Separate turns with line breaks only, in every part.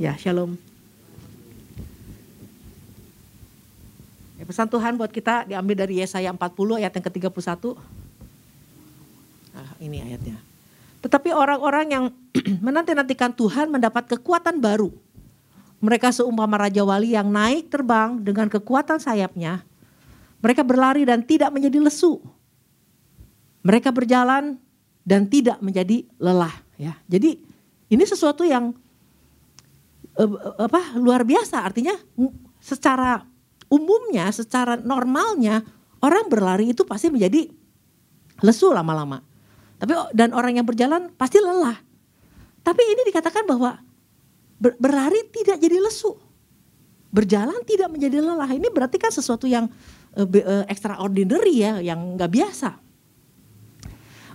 Ya, shalom. Ya, pesan Tuhan buat kita diambil dari Yesaya 40 ayat yang ke-31. Nah, ini ayatnya. Tetapi orang-orang yang menanti-nantikan Tuhan mendapat kekuatan baru. Mereka seumpama Raja Wali yang naik terbang dengan kekuatan sayapnya. Mereka berlari dan tidak menjadi lesu. Mereka berjalan dan tidak menjadi lelah. Ya, jadi ini sesuatu yang uh, apa luar biasa. Artinya secara umumnya, secara normalnya orang berlari itu pasti menjadi lesu lama-lama. Tapi dan orang yang berjalan pasti lelah. Tapi ini dikatakan bahwa ber, berlari tidak jadi lesu. Berjalan tidak menjadi lelah. Ini berarti kan sesuatu yang uh, uh, extraordinary ya, yang nggak biasa.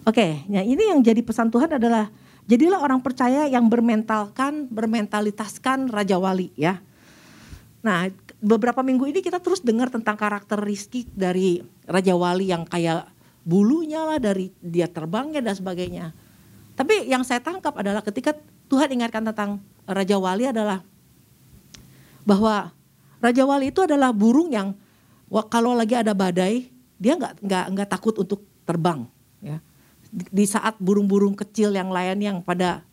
Oke, okay, nah ini yang jadi pesan Tuhan adalah jadilah orang percaya yang bermentalkan, bermentalitaskan Raja Wali ya. Nah, beberapa minggu ini kita terus dengar tentang karakteristik dari Raja Wali yang kayak bulunya lah dari dia terbangnya dan sebagainya. Tapi yang saya tangkap adalah ketika Tuhan ingatkan tentang Raja Wali adalah bahwa Raja Wali itu adalah burung yang kalau lagi ada badai dia nggak nggak nggak takut untuk terbang. Ya. Di saat burung-burung kecil yang lain yang pada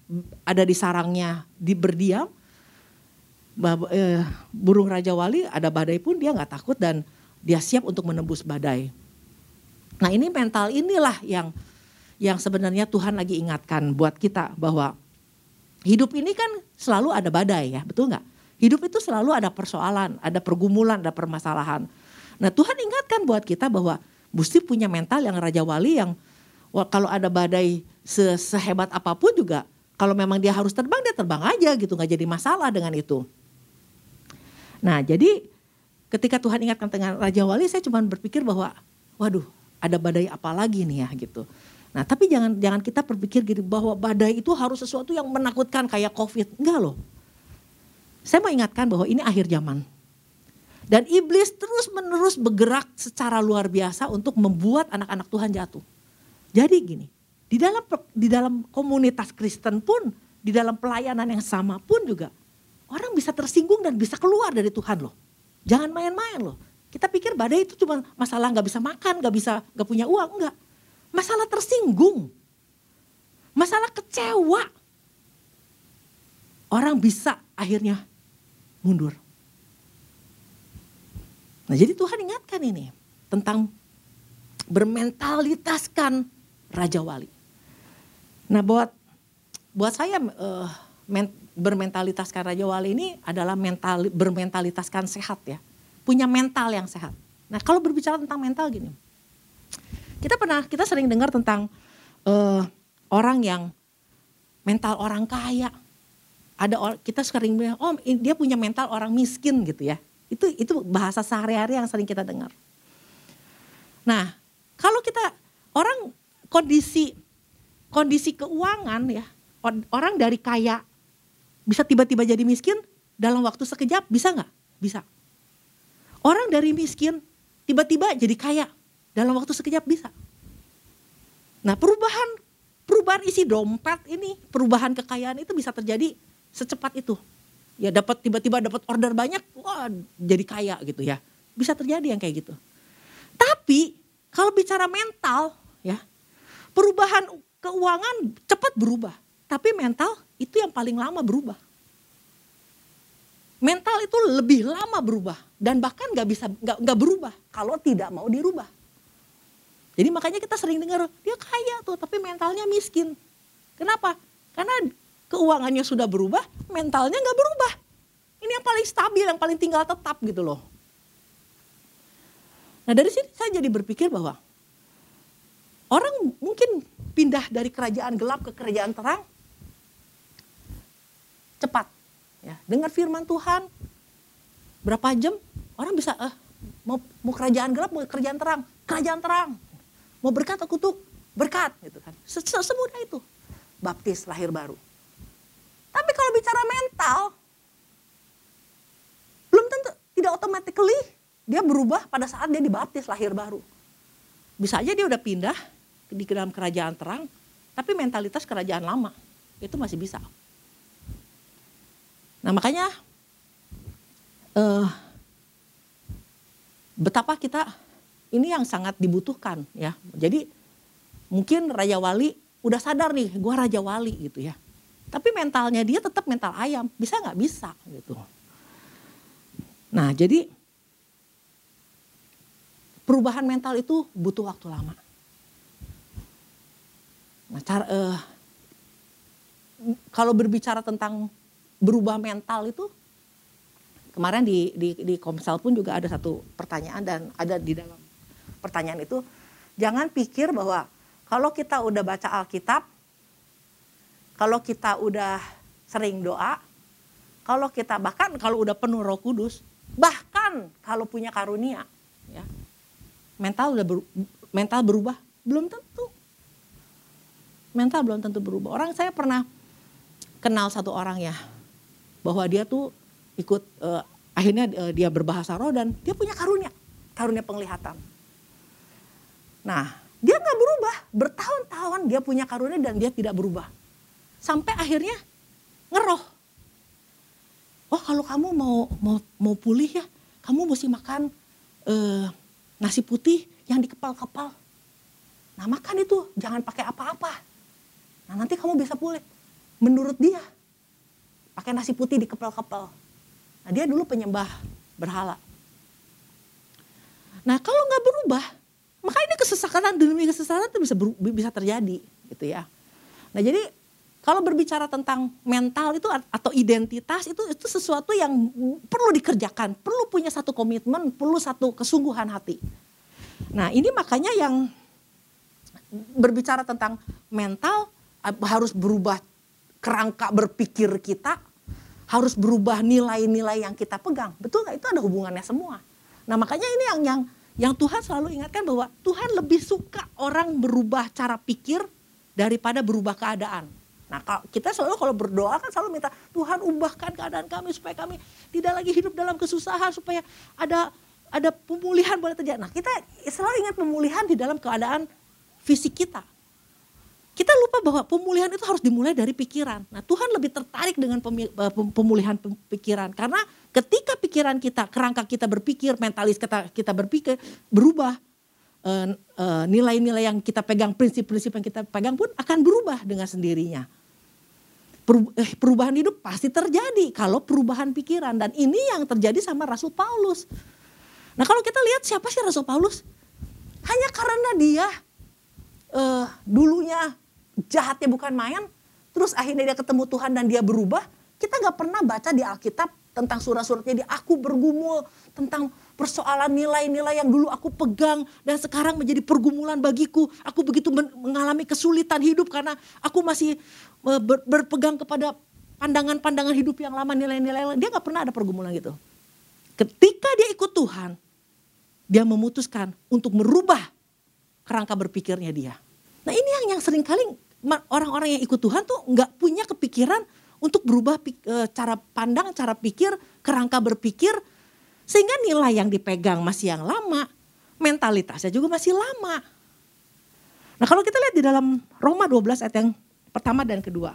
ada di sarangnya di berdiam, eh, burung Raja Wali ada badai pun dia nggak takut dan dia siap untuk menembus badai. Nah ini mental inilah yang yang sebenarnya Tuhan lagi ingatkan buat kita bahwa hidup ini kan selalu ada badai ya, betul nggak? Hidup itu selalu ada persoalan, ada pergumulan, ada permasalahan. Nah Tuhan ingatkan buat kita bahwa mesti punya mental yang Raja Wali yang kalau ada badai se sehebat apa pun juga kalau memang dia harus terbang dia terbang aja gitu nggak jadi masalah dengan itu. Nah jadi ketika Tuhan ingatkan dengan Raja Wali saya cuma berpikir bahwa waduh ada badai apa lagi nih ya gitu. Nah tapi jangan jangan kita berpikir gitu bahwa badai itu harus sesuatu yang menakutkan kayak covid. Enggak loh. Saya mau ingatkan bahwa ini akhir zaman. Dan iblis terus menerus bergerak secara luar biasa untuk membuat anak-anak Tuhan jatuh. Jadi gini, di dalam di dalam komunitas Kristen pun, di dalam pelayanan yang sama pun juga Orang bisa tersinggung dan bisa keluar dari Tuhan loh. Jangan main-main loh. Kita pikir badai itu cuma masalah nggak bisa makan, nggak bisa nggak punya uang, enggak. Masalah tersinggung. Masalah kecewa. Orang bisa akhirnya mundur. Nah jadi Tuhan ingatkan ini tentang bermentalitaskan Raja Wali. Nah buat buat saya uh, bermentalitaskan Raja Wali ini adalah mental bermentalitaskan sehat ya. Punya mental yang sehat. Nah, kalau berbicara tentang mental gini. Kita pernah kita sering dengar tentang uh, orang yang mental orang kaya. Ada or, kita sering bilang, "Oh, dia punya mental orang miskin" gitu ya. Itu itu bahasa sehari-hari yang sering kita dengar. Nah, kalau kita orang kondisi kondisi keuangan ya, orang dari kaya bisa tiba-tiba jadi miskin dalam waktu sekejap bisa nggak? Bisa. Orang dari miskin tiba-tiba jadi kaya dalam waktu sekejap bisa. Nah perubahan perubahan isi dompet ini, perubahan kekayaan itu bisa terjadi secepat itu. Ya dapat tiba-tiba dapat order banyak, wah jadi kaya gitu ya. Bisa terjadi yang kayak gitu. Tapi kalau bicara mental perubahan keuangan cepat berubah. Tapi mental itu yang paling lama berubah. Mental itu lebih lama berubah dan bahkan nggak bisa nggak berubah kalau tidak mau dirubah. Jadi makanya kita sering dengar dia kaya tuh tapi mentalnya miskin. Kenapa? Karena keuangannya sudah berubah, mentalnya nggak berubah. Ini yang paling stabil, yang paling tinggal tetap gitu loh. Nah dari sini saya jadi berpikir bahwa orang mungkin pindah dari kerajaan gelap ke kerajaan terang cepat. Ya, dengar firman Tuhan, berapa jam orang bisa eh, mau mau kerajaan gelap, mau kerajaan terang, kerajaan terang. Mau berkat atau kutuk, berkat gitu kan. Semudah itu. Baptis lahir baru. Tapi kalau bicara mental, belum tentu tidak automatically dia berubah pada saat dia dibaptis lahir baru. Bisa aja dia udah pindah di dalam kerajaan terang, tapi mentalitas kerajaan lama itu masih bisa. Nah makanya uh, betapa kita ini yang sangat dibutuhkan ya. Jadi mungkin Raja Wali udah sadar nih, gue Raja Wali gitu ya. Tapi mentalnya dia tetap mental ayam, bisa nggak bisa gitu. Nah jadi perubahan mental itu butuh waktu lama. Nah, cara, uh, kalau berbicara tentang berubah mental itu, kemarin di, di, di Komsel pun juga ada satu pertanyaan dan ada di dalam pertanyaan itu, jangan pikir bahwa kalau kita udah baca Alkitab, kalau kita udah sering doa, kalau kita bahkan kalau udah penuh Roh Kudus, bahkan kalau punya karunia, ya mental udah ber, mental berubah belum tentu mental belum tentu berubah. Orang saya pernah kenal satu orang ya bahwa dia tuh ikut uh, akhirnya uh, dia berbahasa roh dan dia punya karunia karunia penglihatan. Nah dia nggak berubah. Bertahun-tahun dia punya karunia dan dia tidak berubah. Sampai akhirnya ngeroh. Oh kalau kamu mau mau mau pulih ya kamu mesti makan uh, nasi putih yang dikepal-kepal. Nah makan itu jangan pakai apa-apa. Nah nanti kamu bisa pulih. Menurut dia pakai nasi putih dikepal-kepal. Nah dia dulu penyembah berhala. Nah kalau nggak berubah, maka ini kesesatan demi kesesatan itu bisa bisa terjadi gitu ya. Nah jadi kalau berbicara tentang mental itu atau identitas itu itu sesuatu yang perlu dikerjakan, perlu punya satu komitmen, perlu satu kesungguhan hati. Nah, ini makanya yang berbicara tentang mental harus berubah kerangka berpikir kita, harus berubah nilai-nilai yang kita pegang. Betul nggak? Itu ada hubungannya semua. Nah, makanya ini yang yang yang Tuhan selalu ingatkan bahwa Tuhan lebih suka orang berubah cara pikir daripada berubah keadaan. Nah kita selalu kalau berdoa kan selalu minta Tuhan ubahkan keadaan kami supaya kami tidak lagi hidup dalam kesusahan supaya ada ada pemulihan boleh terjadi. Nah kita selalu ingat pemulihan di dalam keadaan fisik kita. Kita lupa bahwa pemulihan itu harus dimulai dari pikiran. Nah Tuhan lebih tertarik dengan eh, pemulihan pikiran karena ketika pikiran kita, kerangka kita berpikir, mentalis kita kita berpikir berubah, eh, eh, nilai-nilai yang kita pegang, prinsip-prinsip yang kita pegang pun akan berubah dengan sendirinya. Perubahan hidup pasti terjadi kalau perubahan pikiran dan ini yang terjadi sama Rasul Paulus. Nah kalau kita lihat siapa sih Rasul Paulus? Hanya karena dia uh, dulunya jahatnya bukan main, terus akhirnya dia ketemu Tuhan dan dia berubah. Kita nggak pernah baca di Alkitab tentang surat-suratnya di aku bergumul tentang persoalan nilai-nilai yang dulu aku pegang dan sekarang menjadi pergumulan bagiku. Aku begitu mengalami kesulitan hidup karena aku masih eh, berpegang kepada pandangan-pandangan hidup yang lama, nilai-nilai dia nggak pernah ada pergumulan gitu. Ketika dia ikut Tuhan, dia memutuskan untuk merubah kerangka berpikirnya dia. Nah ini yang yang sering kali orang-orang yang ikut Tuhan tuh nggak punya kepikiran untuk berubah eh, cara pandang, cara pikir, kerangka berpikir sehingga nilai yang dipegang masih yang lama, mentalitasnya juga masih lama. Nah kalau kita lihat di dalam Roma 12 ayat yang pertama dan kedua.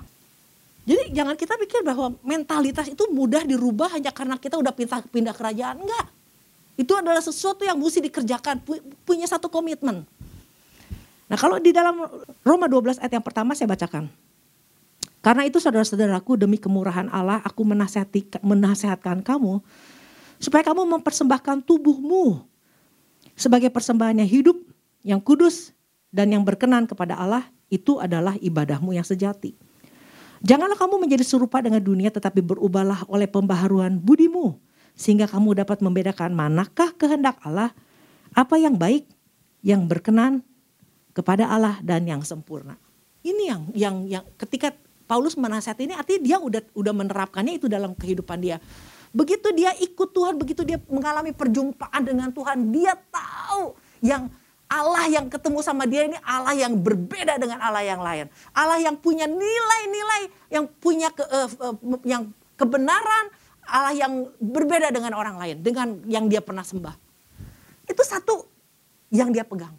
Jadi jangan kita pikir bahwa mentalitas itu mudah dirubah hanya karena kita udah pindah, pindah kerajaan. Enggak. Itu adalah sesuatu yang mesti dikerjakan, punya satu komitmen. Nah kalau di dalam Roma 12 ayat yang pertama saya bacakan. Karena itu saudara-saudaraku demi kemurahan Allah aku menasehati, menasehatkan kamu supaya kamu mempersembahkan tubuhmu sebagai persembahan yang hidup, yang kudus, dan yang berkenan kepada Allah, itu adalah ibadahmu yang sejati. Janganlah kamu menjadi serupa dengan dunia tetapi berubahlah oleh pembaharuan budimu sehingga kamu dapat membedakan manakah kehendak Allah, apa yang baik, yang berkenan kepada Allah dan yang sempurna. Ini yang yang yang ketika Paulus menasihati ini artinya dia udah udah menerapkannya itu dalam kehidupan dia. Begitu dia ikut Tuhan, begitu dia mengalami perjumpaan dengan Tuhan, dia tahu yang Allah yang ketemu sama dia ini Allah yang berbeda dengan Allah yang lain. Allah yang punya nilai-nilai, yang punya ke, uh, uh, yang kebenaran, Allah yang berbeda dengan orang lain, dengan yang dia pernah sembah. Itu satu yang dia pegang.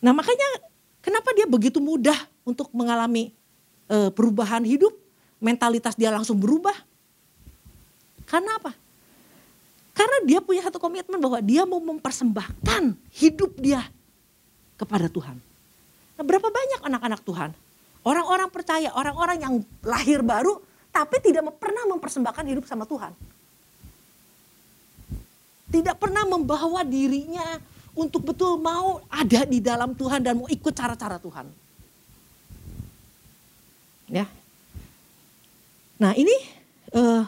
Nah makanya kenapa dia begitu mudah untuk mengalami uh, perubahan hidup, mentalitas dia langsung berubah, Karena apa? Karena dia punya satu komitmen bahwa dia mau mempersembahkan hidup dia kepada Tuhan. Nah, berapa banyak anak-anak Tuhan? Orang-orang percaya, orang-orang yang lahir baru tapi tidak pernah mempersembahkan hidup sama Tuhan. Tidak pernah membawa dirinya untuk betul mau ada di dalam Tuhan dan mau ikut cara-cara Tuhan. Ya. Nah, ini uh,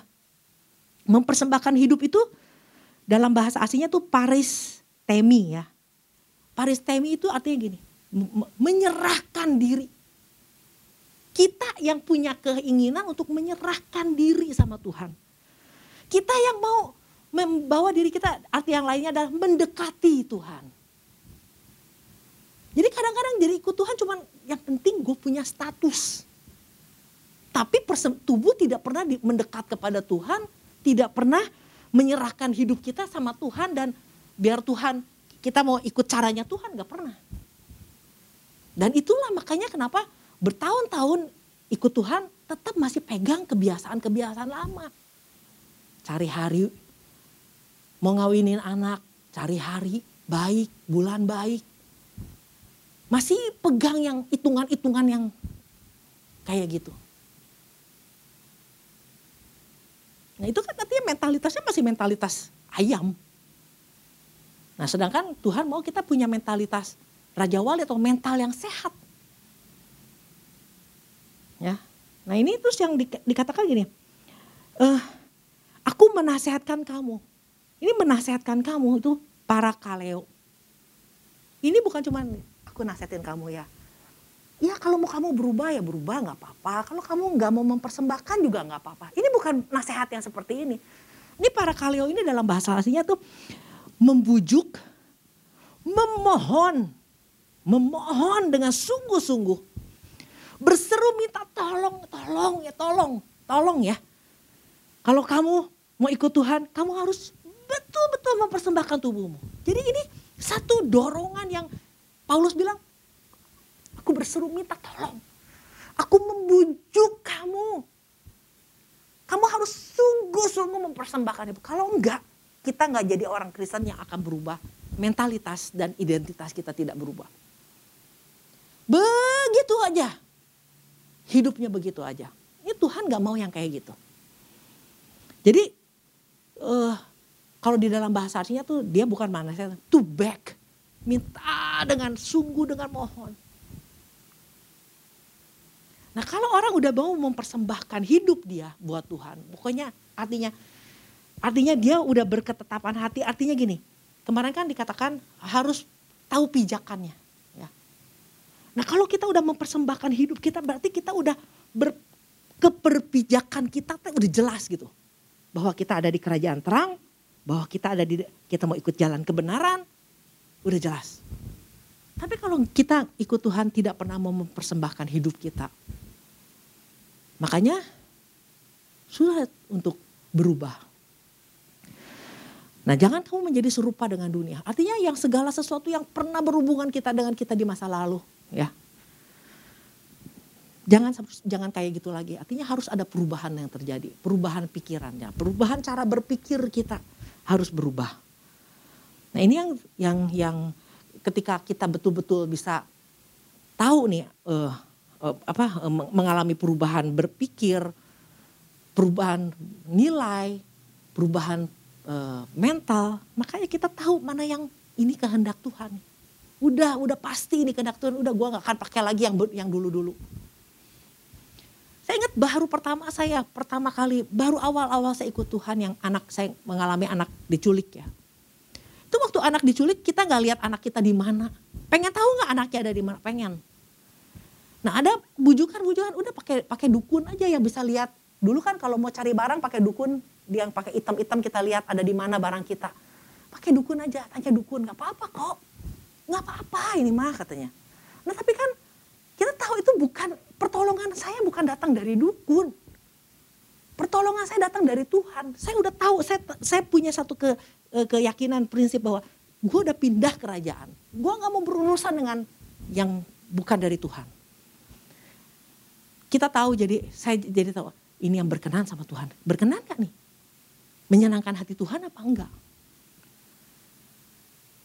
mempersembahkan hidup itu dalam bahasa aslinya tuh paris temi ya. Paris temi itu artinya gini, menyerahkan diri. Kita yang punya keinginan untuk menyerahkan diri sama Tuhan. Kita yang mau membawa diri kita, arti yang lainnya adalah mendekati Tuhan. Jadi kadang-kadang jadi ikut Tuhan cuma yang penting gue punya status. Tapi tubuh tidak pernah mendekat kepada Tuhan, tidak pernah menyerahkan hidup kita sama Tuhan dan biar Tuhan kita mau ikut caranya Tuhan gak pernah. Dan itulah makanya kenapa bertahun-tahun ikut Tuhan tetap masih pegang kebiasaan-kebiasaan lama. Cari hari mau ngawinin anak, cari hari baik, bulan baik. Masih pegang yang hitungan-hitungan yang kayak gitu. Nah itu kan artinya mentalitasnya masih mentalitas ayam. Nah sedangkan Tuhan mau kita punya mentalitas Raja Wali atau mental yang sehat. Ya, Nah ini terus yang di, dikatakan gini, uh, aku menasehatkan kamu. Ini menasehatkan kamu itu para kaleo. Ini bukan cuma aku nasihatin kamu ya. Ya kalau mau kamu berubah ya berubah nggak apa-apa. Kalau kamu nggak mau mempersembahkan juga nggak apa-apa. Ini bukan nasihat yang seperti ini. Ini para kaleo ini dalam bahasa aslinya tuh membujuk, memohon, memohon dengan sungguh-sungguh. Berseru minta tolong, tolong ya tolong, tolong ya. Kalau kamu mau ikut Tuhan, kamu harus betul-betul mempersembahkan tubuhmu. Jadi ini satu dorongan yang Paulus bilang, Aku berseru minta tolong. Aku membujuk kamu. Kamu harus sungguh-sungguh mempersembahkan itu. Kalau enggak, kita enggak jadi orang Kristen yang akan berubah. Mentalitas dan identitas kita tidak berubah. Begitu aja. Hidupnya begitu aja. Ini Tuhan gak mau yang kayak gitu. Jadi uh, kalau di dalam bahasa aslinya tuh dia bukan mana saya to back. Minta dengan sungguh dengan mohon. Nah kalau orang udah mau mempersembahkan hidup dia buat Tuhan, pokoknya artinya artinya dia udah berketetapan hati, artinya gini, kemarin kan dikatakan harus tahu pijakannya. Ya. Nah kalau kita udah mempersembahkan hidup kita berarti kita udah ber, keperpijakan kita udah jelas gitu. Bahwa kita ada di kerajaan terang, bahwa kita ada di kita mau ikut jalan kebenaran, udah jelas. Tapi kalau kita ikut Tuhan tidak pernah mau mempersembahkan hidup kita, Makanya sulit untuk berubah. Nah jangan kamu menjadi serupa dengan dunia. Artinya yang segala sesuatu yang pernah berhubungan kita dengan kita di masa lalu. ya Jangan jangan kayak gitu lagi. Artinya harus ada perubahan yang terjadi. Perubahan pikirannya. Perubahan cara berpikir kita harus berubah. Nah ini yang yang yang ketika kita betul-betul bisa tahu nih uh, uh, apa uh, mengalami perubahan berpikir, perubahan nilai, perubahan uh, mental, makanya kita tahu mana yang ini kehendak Tuhan. Udah, udah pasti ini kehendak Tuhan. Udah gue gak akan pakai lagi yang yang dulu-dulu. Baru pertama saya, pertama kali, baru awal-awal saya ikut Tuhan yang anak saya mengalami anak diculik ya. Itu waktu anak diculik kita nggak lihat anak kita di mana. Pengen tahu nggak anaknya ada di mana? Pengen. Nah ada bujukan-bujukan udah pakai pakai dukun aja yang bisa lihat. Dulu kan kalau mau cari barang pakai dukun, dia yang pakai hitam-hitam kita lihat ada di mana barang kita. Pakai dukun aja, tanya dukun, nggak apa-apa kok. Nggak apa-apa ini mah katanya. Nah tapi kan kita tahu itu bukan pertolongan saya bukan datang dari dukun. Pertolongan saya datang dari Tuhan. Saya udah tahu, saya saya punya satu ke, eh, keyakinan prinsip bahwa gue udah pindah kerajaan. Gue nggak mau berurusan dengan yang bukan dari Tuhan kita tahu jadi saya jadi tahu ini yang berkenan sama Tuhan. Berkenan gak nih? menyenangkan hati Tuhan apa enggak.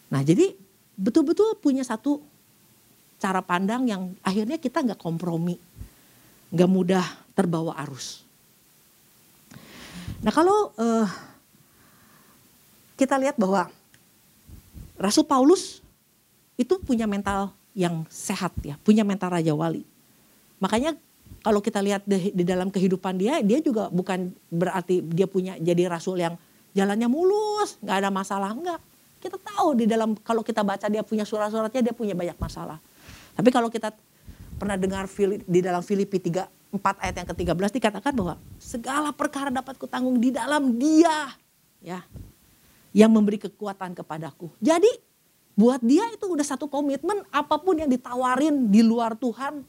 Nah jadi betul-betul punya satu cara pandang yang akhirnya kita nggak kompromi, nggak mudah terbawa arus. Nah kalau uh, kita lihat bahwa Rasul Paulus itu punya mental yang sehat ya, punya mental raja wali. Makanya kalau kita lihat di, di dalam kehidupan dia, dia juga bukan berarti dia punya jadi rasul yang jalannya mulus, nggak ada masalah, enggak. Kita tahu di dalam kalau kita baca dia punya surat-suratnya dia punya banyak masalah. Tapi kalau kita pernah dengar di dalam Filipi 3 4 ayat yang ke-13 dikatakan bahwa segala perkara dapat kutanggung di dalam Dia ya yang memberi kekuatan kepadaku. Jadi buat dia itu udah satu komitmen apa pun yang ditawarin di luar Tuhan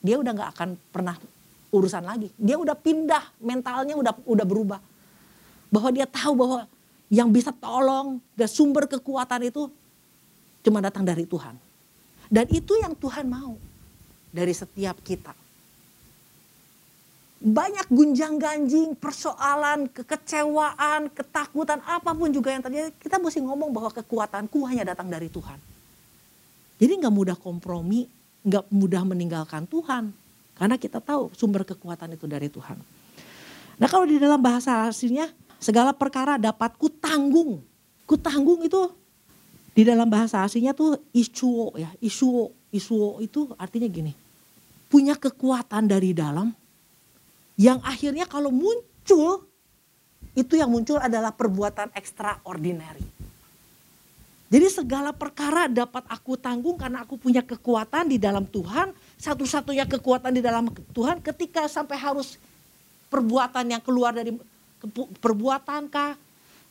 dia udah nggak akan pernah urusan lagi. Dia udah pindah mentalnya udah udah berubah. Bahwa dia tahu bahwa yang bisa tolong dan sumber kekuatan itu cuma datang dari Tuhan. Dan itu yang Tuhan mau dari setiap kita banyak gunjang ganjing, persoalan, kekecewaan, ketakutan, apa pun juga yang terjadi, kita mesti ngomong bahwa kekuatanku hanya datang dari Tuhan. Jadi nggak mudah kompromi, nggak mudah meninggalkan Tuhan, karena kita tahu sumber kekuatan itu dari Tuhan. Nah kalau di dalam bahasa aslinya, segala perkara dapat kutanggung. Kutanggung itu di dalam bahasa aslinya tuh isuo ya, isuo, isuo itu artinya gini, punya kekuatan dari dalam, yang akhirnya kalau muncul, itu yang muncul adalah perbuatan extraordinary. Jadi segala perkara dapat aku tanggung karena aku punya kekuatan di dalam Tuhan. Satu-satunya kekuatan di dalam Tuhan ketika sampai harus perbuatan yang keluar dari perbuatankah,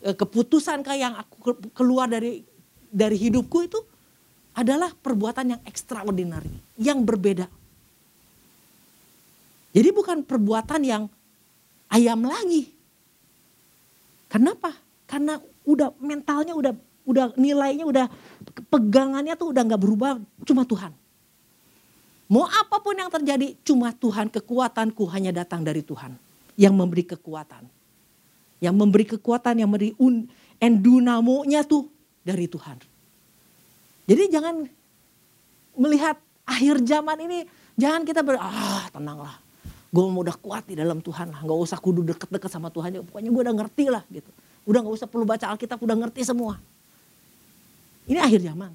eh, keputusankah yang aku keluar dari dari hidupku itu adalah perbuatan yang extraordinary, yang berbeda. Jadi bukan perbuatan yang ayam lagi. Kenapa? Karena udah mentalnya udah udah nilainya udah pegangannya tuh udah nggak berubah cuma Tuhan. Mau apa pun yang terjadi cuma Tuhan kekuatanku hanya datang dari Tuhan yang memberi kekuatan. Yang memberi kekuatan yang memberi un, endunamonya tuh dari Tuhan. Jadi jangan melihat akhir zaman ini jangan kita ber ah tenanglah gue udah kuat di dalam Tuhan lah. Gak usah kudu deket-deket sama Tuhan. Pokoknya gue udah ngerti lah gitu. Udah gak usah perlu baca Alkitab, udah ngerti semua. Ini akhir zaman.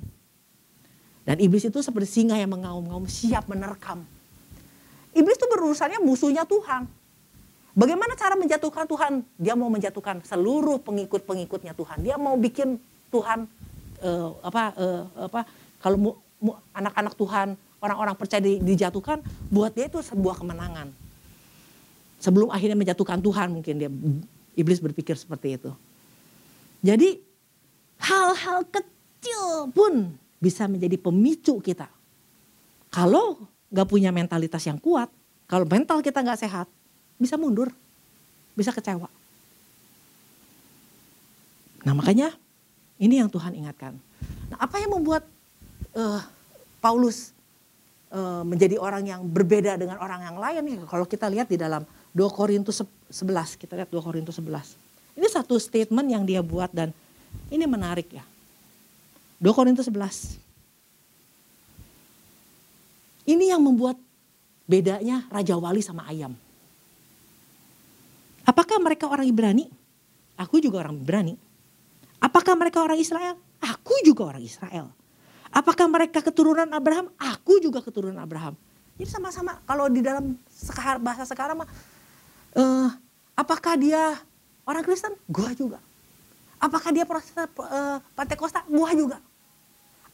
Dan iblis itu seperti singa yang mengaum-ngaum siap menerkam. Iblis itu berurusannya musuhnya Tuhan. Bagaimana cara menjatuhkan Tuhan? Dia mau menjatuhkan seluruh pengikut-pengikutnya Tuhan. Dia mau bikin Tuhan uh, apa uh, apa kalau anak-anak Tuhan orang-orang percaya dijatuhkan buat dia itu sebuah kemenangan sebelum akhirnya menjatuhkan Tuhan mungkin dia iblis berpikir seperti itu. Jadi hal-hal kecil pun bisa menjadi pemicu kita. Kalau gak punya mentalitas yang kuat, kalau mental kita gak sehat, bisa mundur, bisa kecewa. Nah makanya ini yang Tuhan ingatkan. Nah apa yang membuat uh, Paulus uh, menjadi orang yang berbeda dengan orang yang lain? Kalau kita lihat di dalam 2 Korintus 11, kita lihat 2 Korintus 11. Ini satu statement yang dia buat dan ini menarik ya. 2 Korintus 11. Ini yang membuat bedanya Raja Wali sama ayam. Apakah mereka orang Ibrani? Aku juga orang Ibrani. Apakah mereka orang Israel? Aku juga orang Israel. Apakah mereka keturunan Abraham? Aku juga keturunan Abraham. Jadi sama-sama kalau di dalam bahasa sekarang mah uh, apakah dia orang Kristen? Gua juga. Apakah dia Protestan uh, Pantekosta? Gua juga.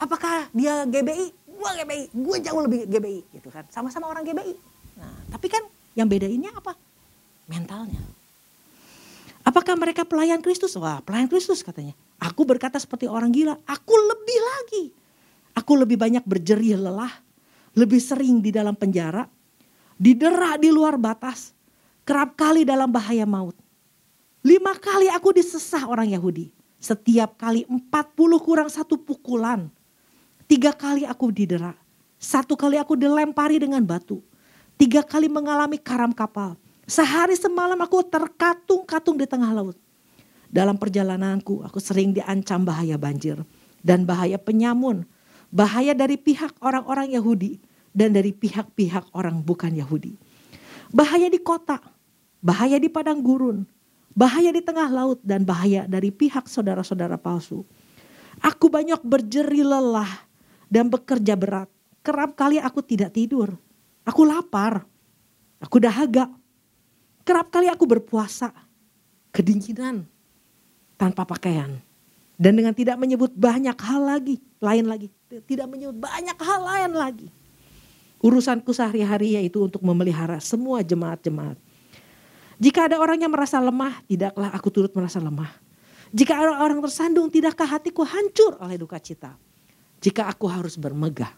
Apakah dia GBI? Gua GBI. Gua jauh lebih GBI gitu kan. Sama-sama orang GBI. Nah, tapi kan yang bedainnya apa? Mentalnya. Apakah mereka pelayan Kristus? Wah, pelayan Kristus katanya. Aku berkata seperti orang gila. Aku lebih lagi. Aku lebih banyak berjerih lelah. Lebih sering di dalam penjara. Didera di luar batas kerap kali dalam bahaya maut. Lima kali aku disesah orang Yahudi. Setiap kali empat puluh kurang satu pukulan. Tiga kali aku didera. Satu kali aku dilempari dengan batu. Tiga kali mengalami karam kapal. Sehari semalam aku terkatung-katung di tengah laut. Dalam perjalananku aku sering diancam bahaya banjir dan bahaya penyamun. Bahaya dari pihak orang-orang Yahudi dan dari pihak-pihak orang bukan Yahudi. Bahaya di kota, bahaya di padang gurun, bahaya di tengah laut dan bahaya dari pihak saudara-saudara palsu. Aku banyak berjeri lelah dan bekerja berat. Kerap kali aku tidak tidur. Aku lapar. Aku dahaga. Kerap kali aku berpuasa. Kedinginan tanpa pakaian. Dan dengan tidak menyebut banyak hal lagi, lain lagi. Tidak menyebut banyak hal lain lagi. Urusanku sehari-hari yaitu untuk memelihara semua jemaat-jemaat. Jika ada orang yang merasa lemah, tidaklah aku turut merasa lemah. Jika ada orang tersandung, tidakkah hatiku hancur oleh duka cita? Jika aku harus bermegah,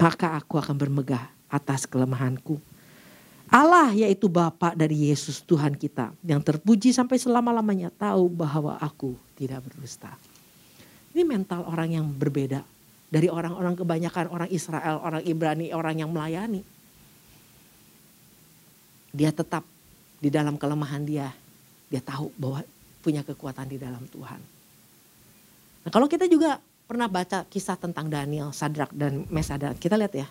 maka aku akan bermegah atas kelemahanku Allah yaitu Bapa dari Yesus Tuhan kita yang terpuji sampai selama-lamanya tahu bahwa aku tidak berdusta. Ini mental orang yang berbeda dari orang-orang kebanyakan orang Israel, orang Ibrani, orang yang melayani. Dia tetap di dalam kelemahan dia, dia tahu bahwa punya kekuatan di dalam Tuhan. Nah, kalau kita juga pernah baca kisah tentang Daniel, Sadrak dan Mesadak, kita lihat ya,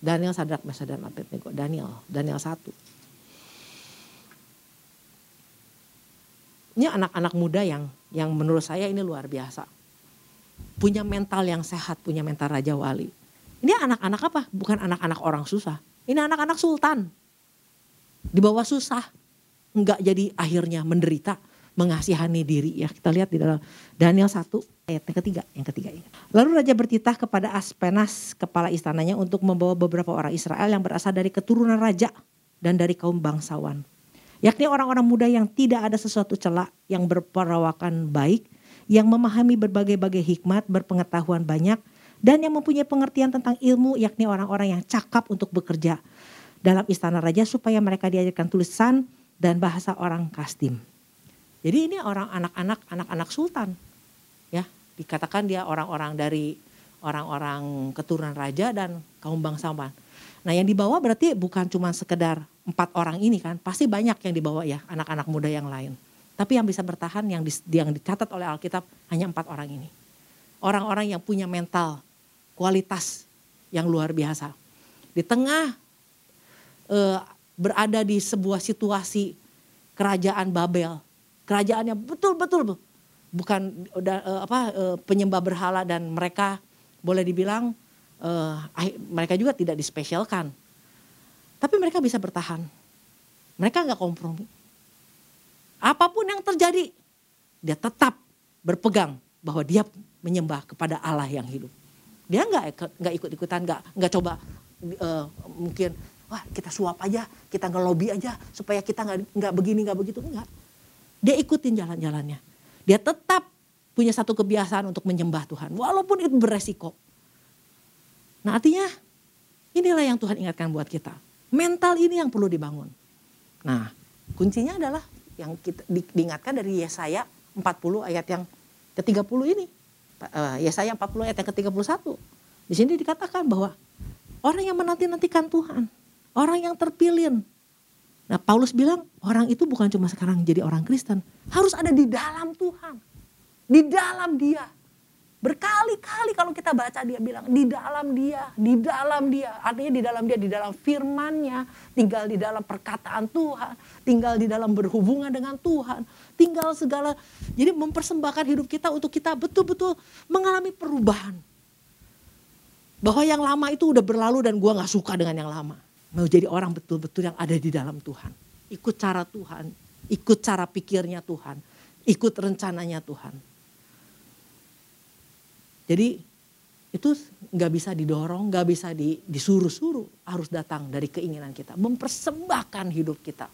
Daniel Sadrak Mesa dan Abednego. Daniel, Daniel satu. Ini anak-anak muda yang yang menurut saya ini luar biasa. Punya mental yang sehat, punya mental Raja Wali. Ini anak-anak apa? Bukan anak-anak orang susah. Ini anak-anak sultan. Di bawah susah. Enggak jadi akhirnya menderita mengasihani diri ya. Kita lihat di dalam Daniel 1 ayat yang ketiga, yang ketiga ini. Lalu raja bertitah kepada Aspenas kepala istananya untuk membawa beberapa orang Israel yang berasal dari keturunan raja dan dari kaum bangsawan. Yakni orang-orang muda yang tidak ada sesuatu celak, yang berperawakan baik, yang memahami berbagai-bagai hikmat, berpengetahuan banyak, dan yang mempunyai pengertian tentang ilmu, yakni orang-orang yang cakap untuk bekerja dalam istana raja supaya mereka diajarkan tulisan dan bahasa orang Kastim. Jadi ini orang anak-anak anak-anak sultan. Ya, dikatakan dia orang-orang dari orang-orang keturunan raja dan kaum bangsawan. Nah, yang dibawa berarti bukan cuma sekedar empat orang ini kan, pasti banyak yang dibawa ya, anak-anak muda yang lain. Tapi yang bisa bertahan yang di, yang dicatat oleh Alkitab hanya empat orang ini. Orang-orang yang punya mental, kualitas yang luar biasa. Di tengah eh, berada di sebuah situasi kerajaan Babel kerajaannya betul-betul bukan uh, apa uh, penyembah berhala dan mereka boleh dibilang uh, mereka juga tidak dispesialkan. Tapi mereka bisa bertahan. Mereka nggak kompromi. Apa pun yang terjadi, dia tetap berpegang bahwa dia menyembah kepada Allah yang hidup. Dia nggak nggak ikut-ikutan, nggak nggak coba uh, mungkin wah kita suap aja, kita ngelobi aja supaya kita nggak nggak begini nggak begitu enggak dia ikutin jalan-jalannya. Dia tetap punya satu kebiasaan untuk menyembah Tuhan. Walaupun itu beresiko. Nah artinya inilah yang Tuhan ingatkan buat kita. Mental ini yang perlu dibangun. Nah kuncinya adalah yang kita di, diingatkan dari Yesaya 40 ayat yang ke-30 ini. Uh, Yesaya 40 ayat yang ke-31. Di sini dikatakan bahwa orang yang menanti-nantikan Tuhan. Orang yang terpilih, Nah Paulus bilang orang itu bukan cuma sekarang jadi orang Kristen. Harus ada di dalam Tuhan. Di dalam dia. Berkali-kali kalau kita baca dia bilang di dalam dia, di dalam dia. Artinya di dalam dia, di dalam firmannya. Tinggal di dalam perkataan Tuhan. Tinggal di dalam berhubungan dengan Tuhan. Tinggal segala. Jadi mempersembahkan hidup kita untuk kita betul-betul mengalami perubahan. Bahwa yang lama itu udah berlalu dan gua gak suka dengan yang lama Mau jadi orang betul-betul yang ada di dalam Tuhan. Ikut cara Tuhan, ikut cara pikirnya Tuhan, ikut rencananya Tuhan. Jadi itu nggak bisa didorong, nggak bisa disuruh-suruh, harus datang dari keinginan kita, mempersembahkan hidup kita.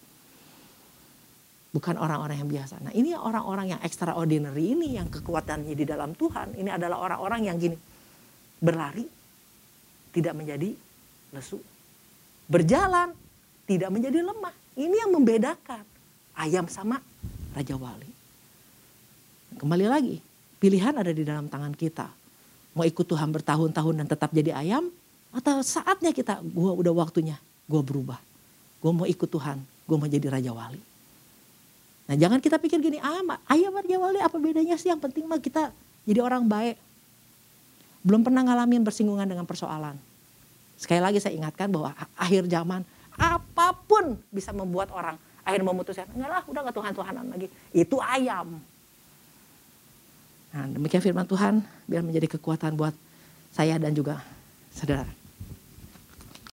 Bukan orang-orang yang biasa. Nah ini orang-orang yang extraordinary ini yang kekuatannya di dalam Tuhan. Ini adalah orang-orang yang gini, berlari, tidak menjadi lesu berjalan, tidak menjadi lemah. Ini yang membedakan ayam sama Raja Wali. Kembali lagi, pilihan ada di dalam tangan kita. Mau ikut Tuhan bertahun-tahun dan tetap jadi ayam, atau saatnya kita, gue udah waktunya, gue berubah. Gue mau ikut Tuhan, gue mau jadi Raja Wali. Nah jangan kita pikir gini, ah ayah Maria Wali apa bedanya sih yang penting mah kita jadi orang baik. Belum pernah ngalamin bersinggungan dengan persoalan. Sekali lagi saya ingatkan bahwa akhir zaman apa pun bisa membuat orang akhirnya memutuskan, enggak lah udah gak Tuhan-Tuhanan lagi. Itu ayam. Nah demikian firman Tuhan biar menjadi kekuatan buat saya dan juga saudara.